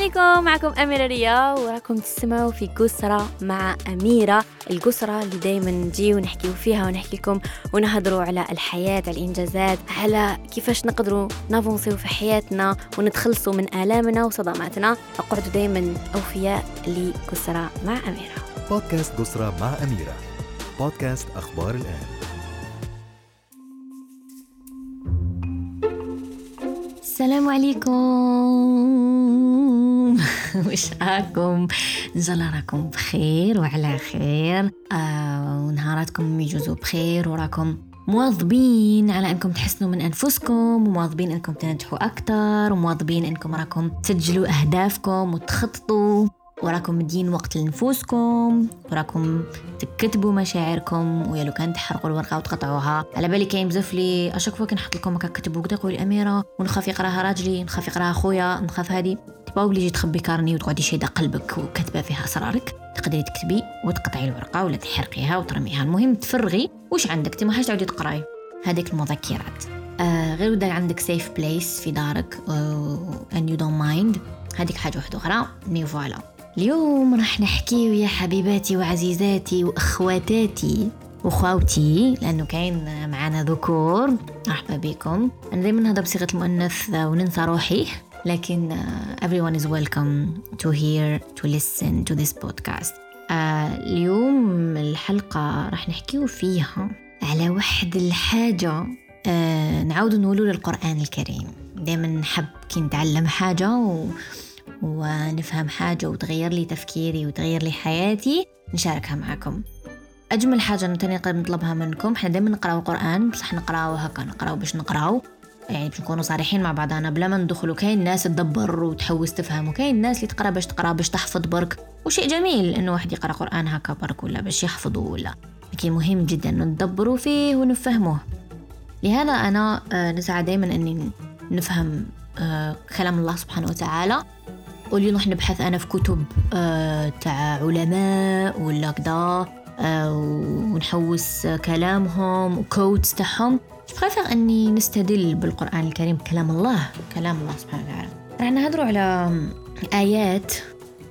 عليكم. معكم أميرة ريا وراكم تسمعوا في قسرة مع أميرة. القسرة اللي دايما نجي ونحكيو فيها ونحكي لكم ونهضروا على الحياة على الإنجازات على كيفاش نقدروا نافونسيو في حياتنا ونتخلصوا من آلامنا وصدماتنا. أقعدوا دايما أوفياء لقسرة مع أميرة. بودكاست قسرة مع أميرة. بودكاست أخبار الآن. السلام عليكم. وش راكم ان شاء الله راكم بخير وعلى خير. آه ونهاراتكم يجوزوا بخير. وراكم مواظبين على أنكم تحسنوا من أنفسكم ومواظبين أنكم تنجحوا أكثر ومواظبين أنكم راكم تسجلوا أهدافكم وتخططوا. وراكم مدين وقت لنفوسكم. وراكم تكتبوا مشاعركم. ويا لو كان تحرقوا الورقة وتقطعوها. على بالي كاين بزاف لي اشك فوا كنحط لكم هكا كتبوا كدا اميره ونخاف يقراها راجلي نخاف يقراها خويا نخاف هادي. تبقى بليجي تخبي كارني وتقعدي شايده قلبك وكاتبة فيها أسرارك. تقدري تكتبي وتقطعي الورقة ولا تحرقيها وترميها. المهم تفرغي. واش عندك؟ تما حاجة تعودي تقراي. هذيك المذكرات. آه غير ودا عندك safe place في دارك and you don't mind. هذيك حاجة واحدة أخرى. mais voilà اليوم راح نحكي يا حبيباتي وعزيزاتي وأخواتاتي وخواتي لأنه كاين معنا ذكور. مرحبا بكم. أنا دائما نهضر بصيغة المؤنث وننسى روحي. لكن uh, everyone is welcome to hear to listen to this podcast. uh, اليوم الحلقة راح نحكيو فيها على واحد الحاجة. uh, نعاود نقولوا للقرآن الكريم. دائما نحب كي نتعلم حاجة و... ونفهم حاجة وتغير لي تفكيري وتغير لي حياتي. نشاركها معكم. أجمل حاجة تاني نقدر نطلبها منكم. إحنا دايما نقراو القرآن بصح نقراو هكا نقراو باش نقرأو. يعني باش نكونوا صريحين مع بعضنا بلا ما ندخلوا كاين ناس تدبر وتحوس تفهم وكاين ناس اللي تقرا باش تقرا باش تحفظ برك. وشيء جميل إنه واحد يقرأ قرآن هكا برك ولا باش يحفظه ولا. لكن مهم جدا ندبروا فيه ونفهموه. لهذا أنا نسعى دائما إني نفهم كلام الله سبحانه وتعالى. واليوم راح نبحث أنا في كتب تاع علماء ولا كذا ونحوس كلامهم وكوتس تاعهم. بريفير أني نستدل بالقرآن الكريم كلام الله كلام الله سبحانه وتعالى. راح نهضروا على آيات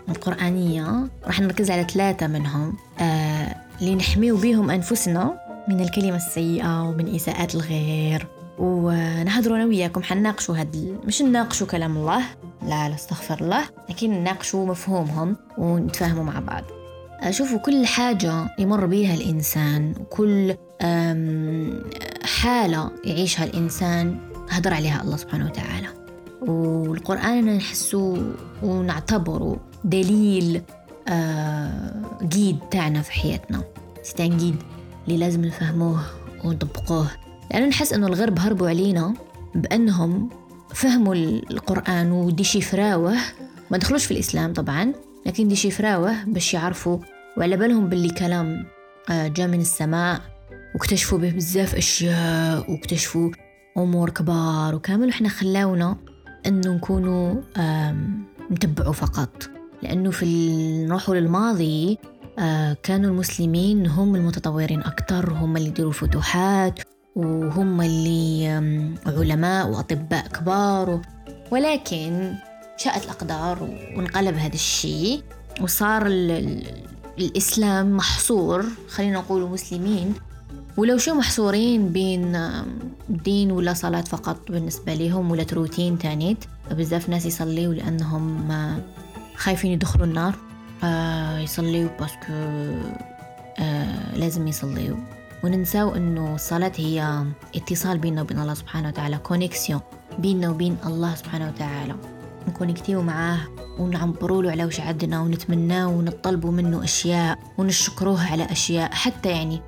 القرآنية. راح نركز على ثلاثة منهم. آه لنحميو بهم أنفسنا من الكلمة السيئة ومن اساءات الغير. ونهضروا أنا وياكم. حنناقشوا هاد مش نناقشوا كلام الله لا لا استغفر الله لكن نناقشوا مفهومهم ونتفاهموا مع بعض. شوفوا كل حاجة يمر بها الإنسان وكل حالة يعيشها الإنسان هدر عليها الله سبحانه وتعالى. والقرآن نحسه ونعتبره دليل جيد تاعنا في حياتنا. ستان جيد اللي لازم نفهموه ونطبقوه. لأنه نحس أنه الغرب هربوا علينا بأنهم فهموا القرآن وديشيفراوه ما دخلوش في الإسلام طبعا لكن ديشيفراوه باش يعرفوا وعلى بالهم باللي كلام جاء من السماء. واكتشفوا به بزاف أشياء واكتشفوا أمور كبار وكامل. وإحنا خلاونا أنه نكونوا نتبعوا فقط. لأنه في نروحوا للماضي كانوا المسلمين هم المتطورين أكثر هم اللي يديروا فتوحات وهم اللي علماء وأطباء كبار. ولكن شاءت الأقدار وانقلب هذا الشيء وصار الإسلام محصور خلينا نقول مسلمين ولو شو محصورين بين دين ولا صلاة فقط بالنسبة لهم ولا روتين تانيت بزاف ناس يصليوا لأنهم خايفين يدخلوا النار يصليوا parce que لازم يصليوا. وننساو إنه الصلاة هي اتصال بيننا وبين الله سبحانه وتعالى connexion بيننا وبين الله سبحانه وتعالى. نكونكتيو معاه ونعبروا له على وش عندنا ونتمناه ونطلبوا منه أشياء ونشكروه على أشياء. حتى يعني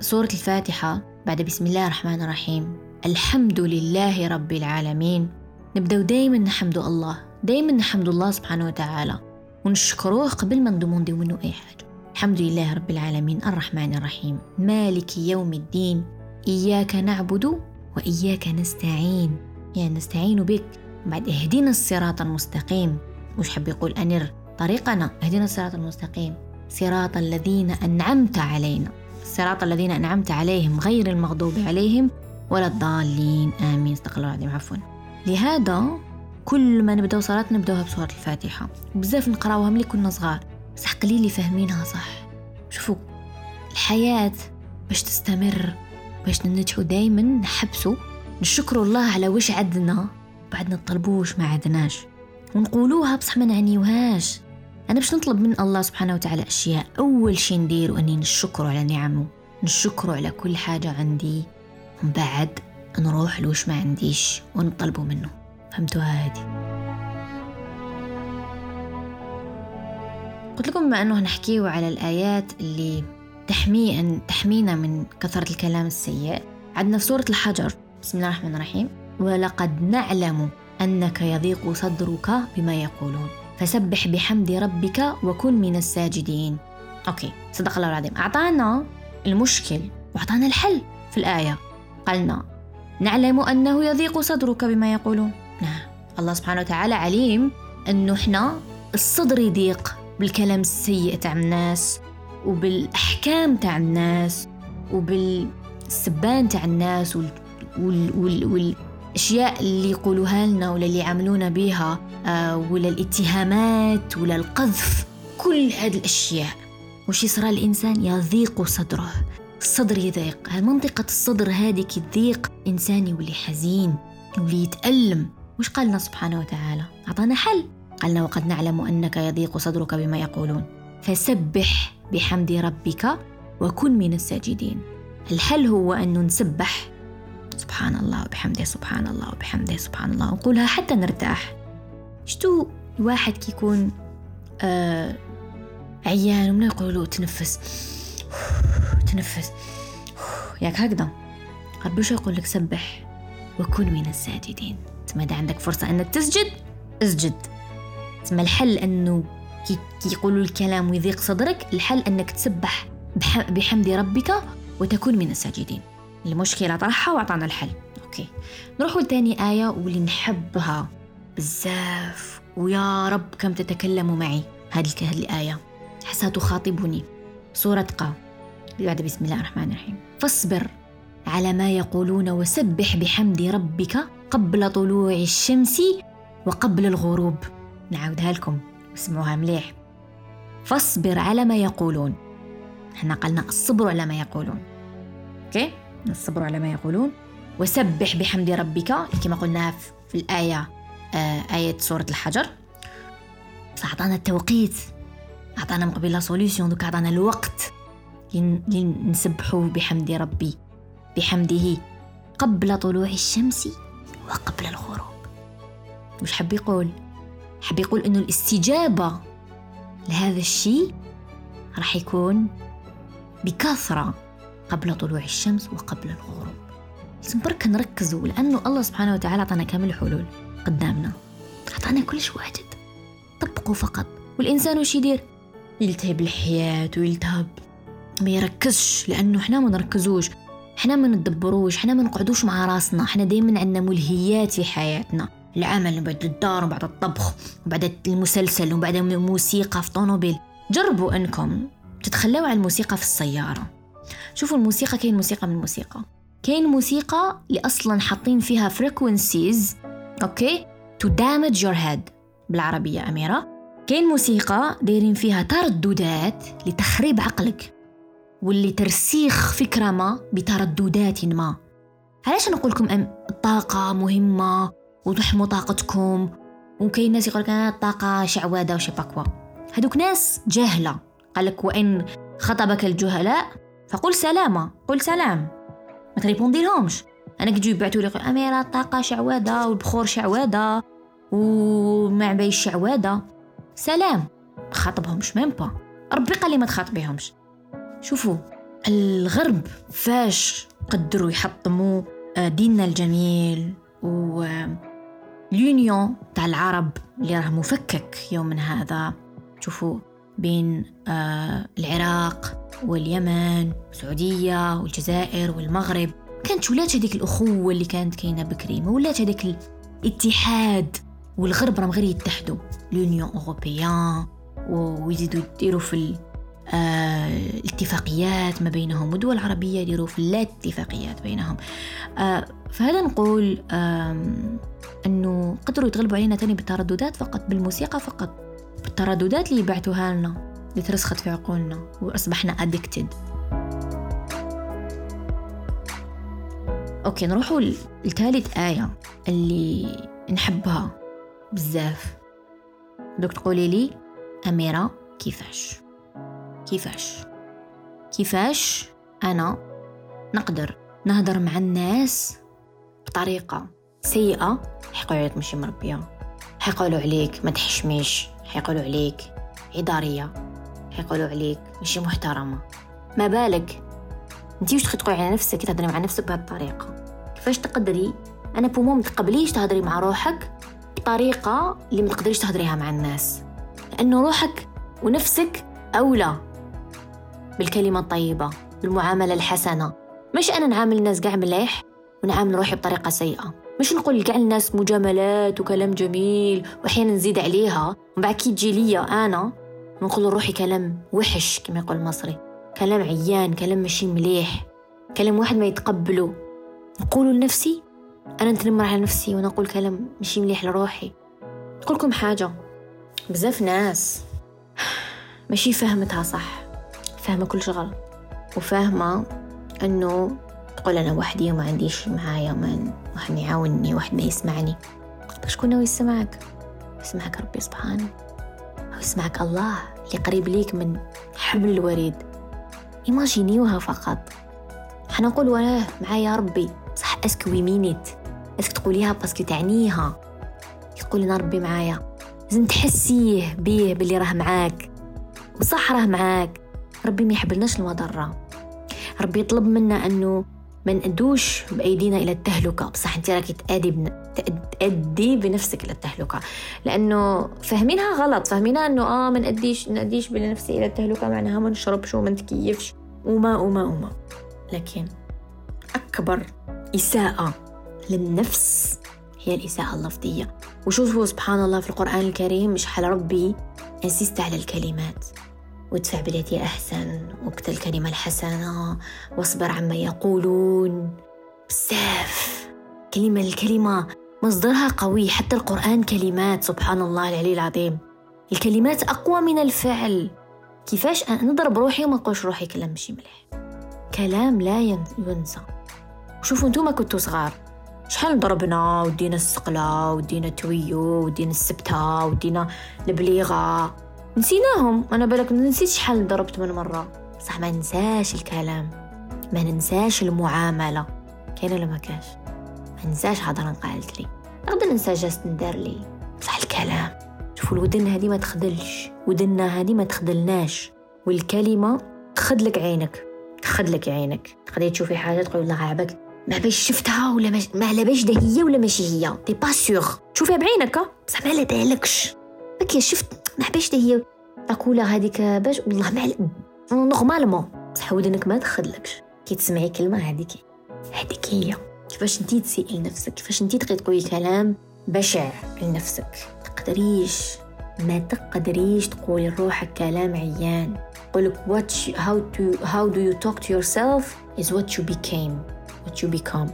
سورة الفاتحة بعد بسم الله الرحمن الرحيم. الحمد لله رب العالمين. نبدأ دايما نحمد الله. دايما نحمد الله سبحانه وتعالى. ونشكروه قبل ما ندومونديو منه أي حاجة. الحمد لله رب العالمين. الرحمن الرحيم. مالك يوم الدين. إياك نعبد وإياك نستعين. يعني نستعين بك. بعد اهدنا الصراط المستقيم. وش حب يقول أنر طريقنا اهدنا الصراط المستقيم. صراط الذين أنعمت علينا. صراط الذين أنعمت عليهم غير المغضوب عليهم ولا الضالين. آمين. استغفر الله العظيم. عفوا. لهذا كل ما نبداو صلاة نبداوها بسورة الفاتحة. وبزاف نقراوها ملي كنا صغار. بصح قليل اللي فاهمينها صح. شوفوا الحياة باش تستمر باش ننجحوا دايما نحبسوا نشكروا الله على وش عدنا. بعد نطلبوش ما عدناش ونقولوها بصح ما نعنيوهاش. أنا باش نطلب من الله سبحانه وتعالى أشياء. أول شي ندير أني نشكره على نعمه. نشكره على كل حاجة عندي. ومن بعد نروح لوش ما عنديش ونطلبه منه. فهمتوها هادي؟ قلت لكم بما أنه نحكيه على الآيات اللي تحمي تحمينا من كثرة الكلام السيء. عندنا في سورة الحجر. بسم الله الرحمن الرحيم. ولقد نعلم أنك يضيق صدرك بما يقولون. فسبح بحمد ربك وكن من الساجدين. أوكي صدق الله العظيم. أعطانا المشكل وأعطانا الحل في الآية. قالنا نعلم أنه يضيق صدرك بما يقولون. نعم الله سبحانه وتعالى عليم أنه إحنا الصدر يضيق بالكلام السيء تاع الناس وبالأحكام تاع الناس وبالسبان تاع الناس وال... وال... وال... والأشياء اللي يقولوها لنا ولا اللي يعملونا بها آه ولا الاتهامات ولا القذف كل هذه الأشياء. وش يصرى الإنسان؟ يضيق صدره. الصدر يضيق. منطقة الصدر هذه تضيق إنسان يولي حزين يولي يتألم؟ وش قالنا سبحانه وتعالى؟ أعطانا حل. قالنا وقد نعلم أنك يضيق صدرك بما يقولون. فسبح بحمد ربك وكن من الساجدين. الحل هو أن نسبح سبحان الله وبحمده سبحان الله وبحمده سبحان الله ونقولها حتى نرتاح. شتو الواحد كيكون آه عيان ومن يقولوا تنفس تنفس ياك هكذا. ربي شو يقول لك؟ سبح وكن من الساجدين. تما إذا عندك فرصة أنك تسجد اسجد. تما الحل أنه كي يقولوا الكلام ويضيق صدرك الحل أنك تسبح بحمد ربك وتكون من الساجدين. المشكلة طرحها وأعطانا الحل. أوكي. نروح لتاني آية واللي نحبها. بزاف ويا رب كم تتكلموا معي. هذه الآية. حسها تخاطبني. سورة قا. بعد بسم الله الرحمن الرحيم. فاصبر على ما يقولون وسبح بحمد ربك قبل طلوع الشمس وقبل الغروب. نعاودها لكم. اسمعوها مليح. فاصبر على ما يقولون. إحنا قلنا الصبر على ما يقولون. أوكي؟ الصبر على ما يقولون. وسبح بحمد ربك كما قلنا في الآية آه آية سورة الحجر. فأعطانا التوقيت أعطانا مقبل سوليسيون دوك أعطانا الوقت لنسبحوا بحمد ربي بحمده قبل طلوع الشمس وقبل الغروب. وش حب يقول؟ حب يقول إنه الاستجابة لهذا الشيء راح يكون بكثرة. قبل طلوع الشمس وقبل الغروب. لازم برك نركزوا لأنه الله سبحانه وتعالى أعطانا كامل الحلول قدامنا. أعطانا كل شيء واجد. طبقوا فقط. والإنسان وش يدير؟ يلتهب الحياة ويلتهب. ما يركزش لأنه إحنا ما نركزوش. إحنا ما ندبروش إحنا ما نقعدوش مع راسنا. إحنا دايما عندنا ملهيات في حياتنا. العمل وبعد الدار وبعد الطبخ وبعد المسلسل وبعد الموسيقى في طونوبيل جربوا أنكم تتخلوا عن الموسيقى في السيارة. شوفوا الموسيقى كاين موسيقى من الموسيقى. كاين موسيقى اللي أصلا حاطين فيها frequencies okay؟ to damage your head بالعربية أميرة. كاين موسيقى دايرين فيها ترددات لتخريب عقلك واللي ترسيخ فكرة ما بترددات ما. علاش نقول لكم الطاقة مهمة وتحموا طاقتكم؟ وكاين ناس يقول لك الطاقة شعوذة و chais pas quoi. هذوك ناس جاهلة قالك وإن خاطبك الجهلاء فقل سلامة قل سلام. ما تريبوندي لهمش. أنا كي يبعثوا لي أميرة الطاقه شعوذة والبخور شعوذة وما بيش شعوذة. سلام. خاطبهمش même pas ربي قال لي ما تخاطبيهمش. شوفوا الغرب فاش قدروا يحطموا آه، ديننا الجميل و اليونيون تاع العرب اللي راه مفكك يوم هذا. شوفوا بين آه العراق واليمن والسعودية والجزائر والمغرب. كانت ولات هذيك الأخوة اللي كانت كاينة بكري ما ولات هذاك الاتحاد والغرب راهم غير يتحدوا. لونيون اوروبيان ويزيدوا يديروا في آه، اتفاقيات ما بينهم ودول عربية يديروا في لا اتفاقيات بينهم. آه، فهذا نقول أنه قدروا يتغلبوا علينا تاني بالترددات فقط بالموسيقى فقط بالترددات اللي يبعثوها لنا. اللي ترسخت في عقولنا وأصبحنا addicted. أوكي نروحوا لثالث آية اللي نحبها بزاف. دوك تقولي لي أميرة كيفاش؟ كيفاش؟ كيفاش أنا نقدر نهضر مع الناس بطريقة سيئة؟ حيقولوا عليك ماشي مربية. حيقولوا عليك ما تحشميش. حيقولوا عليك عدارية حيقولوا عليك ماشي محترمة. ما بالك؟ انتي وش تقولي على نفسك تهضري مع نفسك بهذه الطريقة؟ كيفاش تقدري؟ أنا بومو متقبليش تهضري مع روحك بطريقة اللي ما تقدريش تهضريها مع الناس. لأنه روحك ونفسك أولى بالكلمة الطيبة بالمعاملة الحسنة. مش أنا نعامل الناس قاع مليح ونعامل روحي بطريقة سيئة. مش نقول لكاع الناس مجاملات وكلام جميل وأحيانا نزيد عليها ومن بعد كي تجي ليا أنا نقول لروحي كلام وحش كما يقول المصري. كلام عيان كلام ماشي مليح. كلام واحد ما يتقبله نقوله لنفسي أنا نتنمر على نفسي ونقول كلام ماشي مليح لروحي. نقولكم حاجة بزاف ناس ماشي فهمتها صح. فاهمة كل شغل. وفاهمة أنه تقول أنا وحدي وما عنديش معايا من واحد يعاونني واحد ما يسمعني. شكون هو يسمعك؟ يسمعك ربي سبحانه. أو يسمعك الله اللي قريب ليك من حبل الوريد. إيماجينيوها فقط. حنقول وراه معايا ربي. صح est-ce que oui minute est-ce que تقوليها parce que تعنيها. تقول لنا ربي معايا. لازم تحسيه بيه باللي راه معاك. وصح راه معاك. ربي ما يحبلناش المضرة. ربي يطلب منا أنه ما نأدوش بأيدينا إلى التهلكة. بصح أنت راكي تأدي بن... تأدي بنفسك إلى التهلكة. لأنه فاهمينها غلط. فاهمينها أنه آه ما نأديش نأديش بنفسي إلى التهلكة. معناها ما نشربش وما نتكيفش. وما وما وما. لكن أكبر إساءة للنفس هي الإساءة اللفظية. وشوفوا سبحان الله في القرآن الكريم مش حال ربي إنسيست على الكلمات. وادفع بالتي أحسن وقت الكلمة الحسنة واصبر عما يقولون. بزاف. كلمة الكلمة مصدرها قوي. حتى القرآن كلمات. سبحان الله العلي العظيم. الكلمات أقوى من الفعل. كيفاش نضرب روحي وما نقولش روحي؟ كلام مشي مليح. كلام لا ينسى. شوفوا انتوما كنتوا صغار. شحال ضربنا ودينا السقلة ودينا تويو ودينا السبتة ودينا البليغة. نسيناهم. أنا بالك نسيت شحال ضربت من مرة. صح ما ننساش الكلام. ما ننساش المعاملة. كاين ولا ما كاش ما ننساش هضرة قالت لي. نقدر ننسى geste ندار لي صح الكلام. شوفوا الودن هذه ما تخدلش ودنا هذه ما تخدلناش والكلمة تخدلك عينك. تخدلك عينك. تقدري تشوفي حاجة تقول الله عابك ما باش شفتها ولا مش... ما على باش ده هي ولا ماشي هي. t'es pas sûr تشوفيها بعينك بصح ما على بالكش شفت. ما ده هي تقولها هذيك باش والله ما normalement. بصح ودنك ما تخدلكش. كي تسمعي كلمة هذيك. هذيك هي. كيفاش انتي تسيئي لنفسك كيفاش انتي تقدري تقولي كلام بشع لنفسك؟ تقدريش. ما تقدريش تقولي لروحك كلام عيان. قولك what you, how to how do you talk to yourself is what you became. What you become.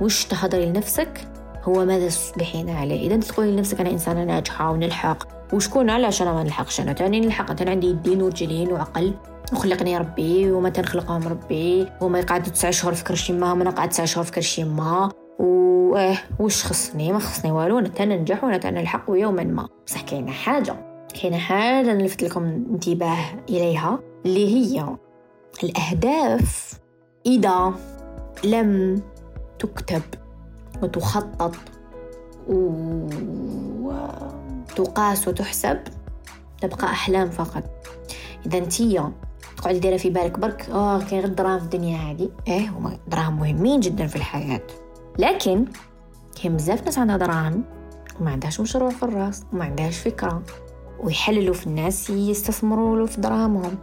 وش تهضري لنفسك؟ هو ماذا تصبحين عليه. إذا تقولي لنفسك أنا إنسانة ناجحة ونلحق. وشكون؟ علاش أنا ما نلحقش أنا. تاني نلحق. أنا عندي يدين ورجلين وعقل. وخلقني ربي وما تنخلقهم ربي. وما يقعد تسع شهور في كرش ما وأنا قعد تسع شهور في كرش ما. واه وش خصني؟ ما خصني والو. أنا تانا ننجح وانا تانا نلحق يوما ما. بصح كاينة حاجة. كاينة حاجة نلفت لكم انتباه إليها اللي هي الأهداف إذا لم تكتب وتخطط. وتقاس وتحسب تبقى أحلام فقط. إذا انتيا تقعدي دايرة في بالك برك آه كاين غير دراهم في الدنيا هذه إيه هما دراهم مهمين جدا في الحياة. لكن كاين بزاف ناس عندها دراهم وما عندهاش مشروع في الراس وما عندهاش فكرة ويحللوا في الناس يستثمروا في دراهمهم.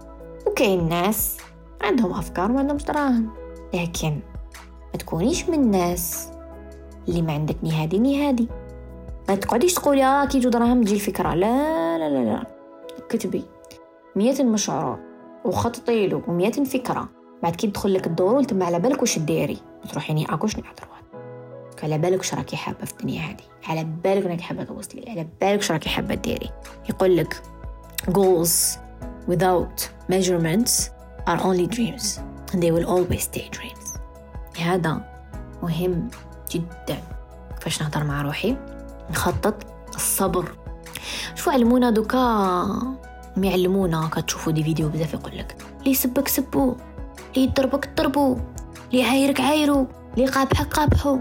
وكاين ناس عندهم أفكار وما عندهمش دراهم. لكن ما تكونيش من الناس اللي ما عندك ني هادي ني هادي ما تقعديش تقولي آه كي دراهم تجي الفكرة. لا لا لا لا. كتبي مية مشروع وخططي له ومئة فكرة. بعد كي تدخل لك الدور وتم على بالك وش تديري تروحي يعني أكوش نعذر على بالك وش راكي حابة في الدنيا هذه على بالك انك حابة توصلي على بالك وش راكي حابة تديري يقول لك goals without measurements are only dreams. And they will always stay dreams. هذا مهم جدا. كيفاش نهضر مع روحي؟ نخطط الصبر. شوفوا علمونا دوكا؟ يعلمونا كتشوفوا دي فيديو بزاف يقول لك لي سبك سبو لي يضربك ضربو لي عايرك عايرو لي قابحك قابحو.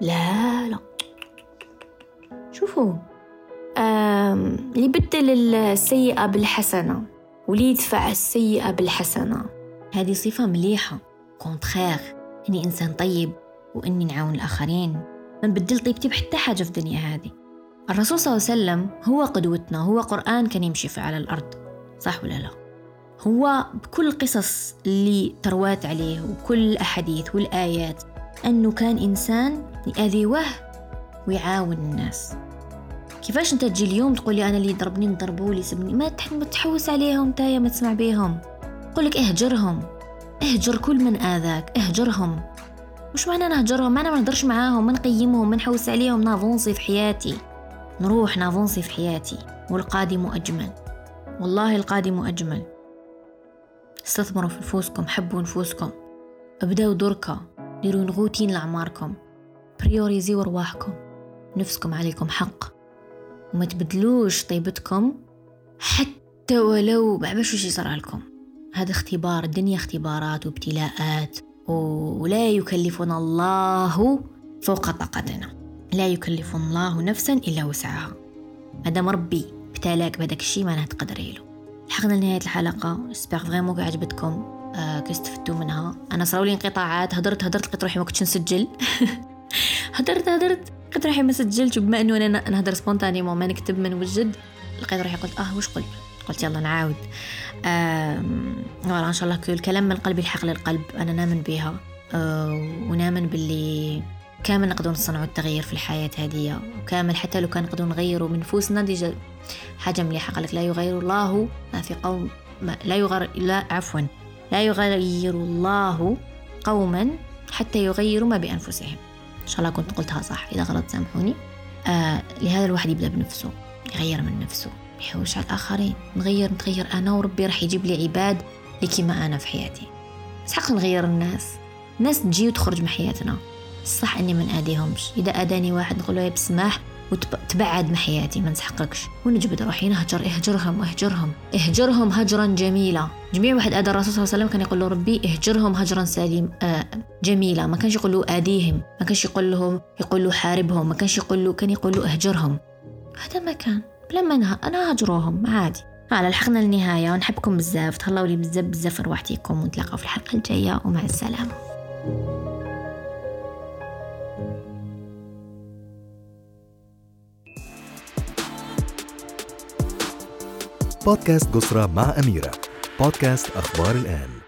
لا لا. شوفوا اللي بدل السيئة بالحسنة واللي يدفع السيئة بالحسنة. هذه صفة مليحة. كونتخير إني إنسان طيب وإني نعاون الآخرين. ما نبدل طيبتي بحتى حاجة في الدنيا هذه. الرسول صلى الله عليه وسلم هو قدوتنا هو قرآن كان يمشي في على الأرض صح ولا لا؟ هو بكل القصص اللي تروات عليه وكل الأحاديث والآيات أنه كان إنسان يأذيوه ويعاون الناس. كيفاش أنت تجي اليوم تقول لي أنا اللي ضربني نضربه اللي سبني ما تحوس عليهم تايا ما تسمع بيهم. قول لك اهجرهم اهجر كل من آذاك اهجرهم. مش معنى نهجرهم أنا ما نهضرش معاهم ما نقيمهم ما نحوس عليهم نافونسي في حياتي. نروح نافونسي في حياتي والقادم أجمل. والله القادم أجمل. استثمروا في نفوسكم حبوا نفوسكم. ابدأوا دركة ديروا نغوتين لأعماركم. priorisez رواحكم نفسكم عليكم حق. وما تبدلوش طيبتكم حتى ولو بعبش وش يصير لكم. هذا اختبار الدنيا اختبارات وابتلاءات. ولا يكلفنا الله فوق طاقتنا. لا يكلف الله نفسا إلا وسعها. مادام ربي ابتلاك بهداك الشيء ما تقدري له. لحقنا لنهاية الحلقة. j'espère vraiment عجبتكم. آه كستفدتوا منها. أنا صاروا لي انقطاعات. هدرت هدرت لقيت روحي ما كنتش نسجل. هدرت هدرت لقيت روحي ما سجلتش بما إنه أنا نهضر سبونتاني ما نكتب من وجد لقيت روحي قلت آه وش قلت؟ قلت يلا نعاود. إن شاء الله كل الكلام من قلبي الحق للقلب. أنا نامن بها آه ونامن باللي كامل نقدر نصنعوا التغيير في الحياة هذه. وكامل حتى لو كان نقدروا نغيروا من نفوسنا دي حاجة مليحة قالك لا يغير الله ما في قوم ما لا يغير لا عفوا لا يغير الله قوما حتى يغيروا ما بأنفسهم. إن شاء الله كنت قلتها صح. إذا غلط سامحوني. آه لهذا الواحد يبدأ بنفسه يغير من نفسه. يحوش على الآخرين. نغير نتغير أنا وربي راح يجيب لي عباد اللي كيما أنا في حياتي. بس حق نغير الناس. الناس تجي وتخرج من حياتنا. صح أني ما ناديهمش إذا اداني واحد نقول له بسماح وتبعد من حياتي ما نسحقكش. ونجبد روحي نهجر اهجرهم اهجرهم. اهجرهم هجرا جميلا. جميع واحد ادى الرسول صلى الله عليه وسلم كان يقول له ربي اهجرهم هجرا سليم آه جميلا. ما كانش يقول له اديهم ما كانش يقول لهم يقول له حاربهم. ما كانش يقول له كان يقول له اهجرهم. هذا ما كان. لما أنا, أنا هجروهم عادي. على لحقنا النهاية ونحبكم بزاف. تهلاو لي بزاف بزاف روحتيكم ونتلاقاو في الحلقة الجاية ومع السلامة. بودكاست قصرة مع أميرة. بودكاست أخبار الآن.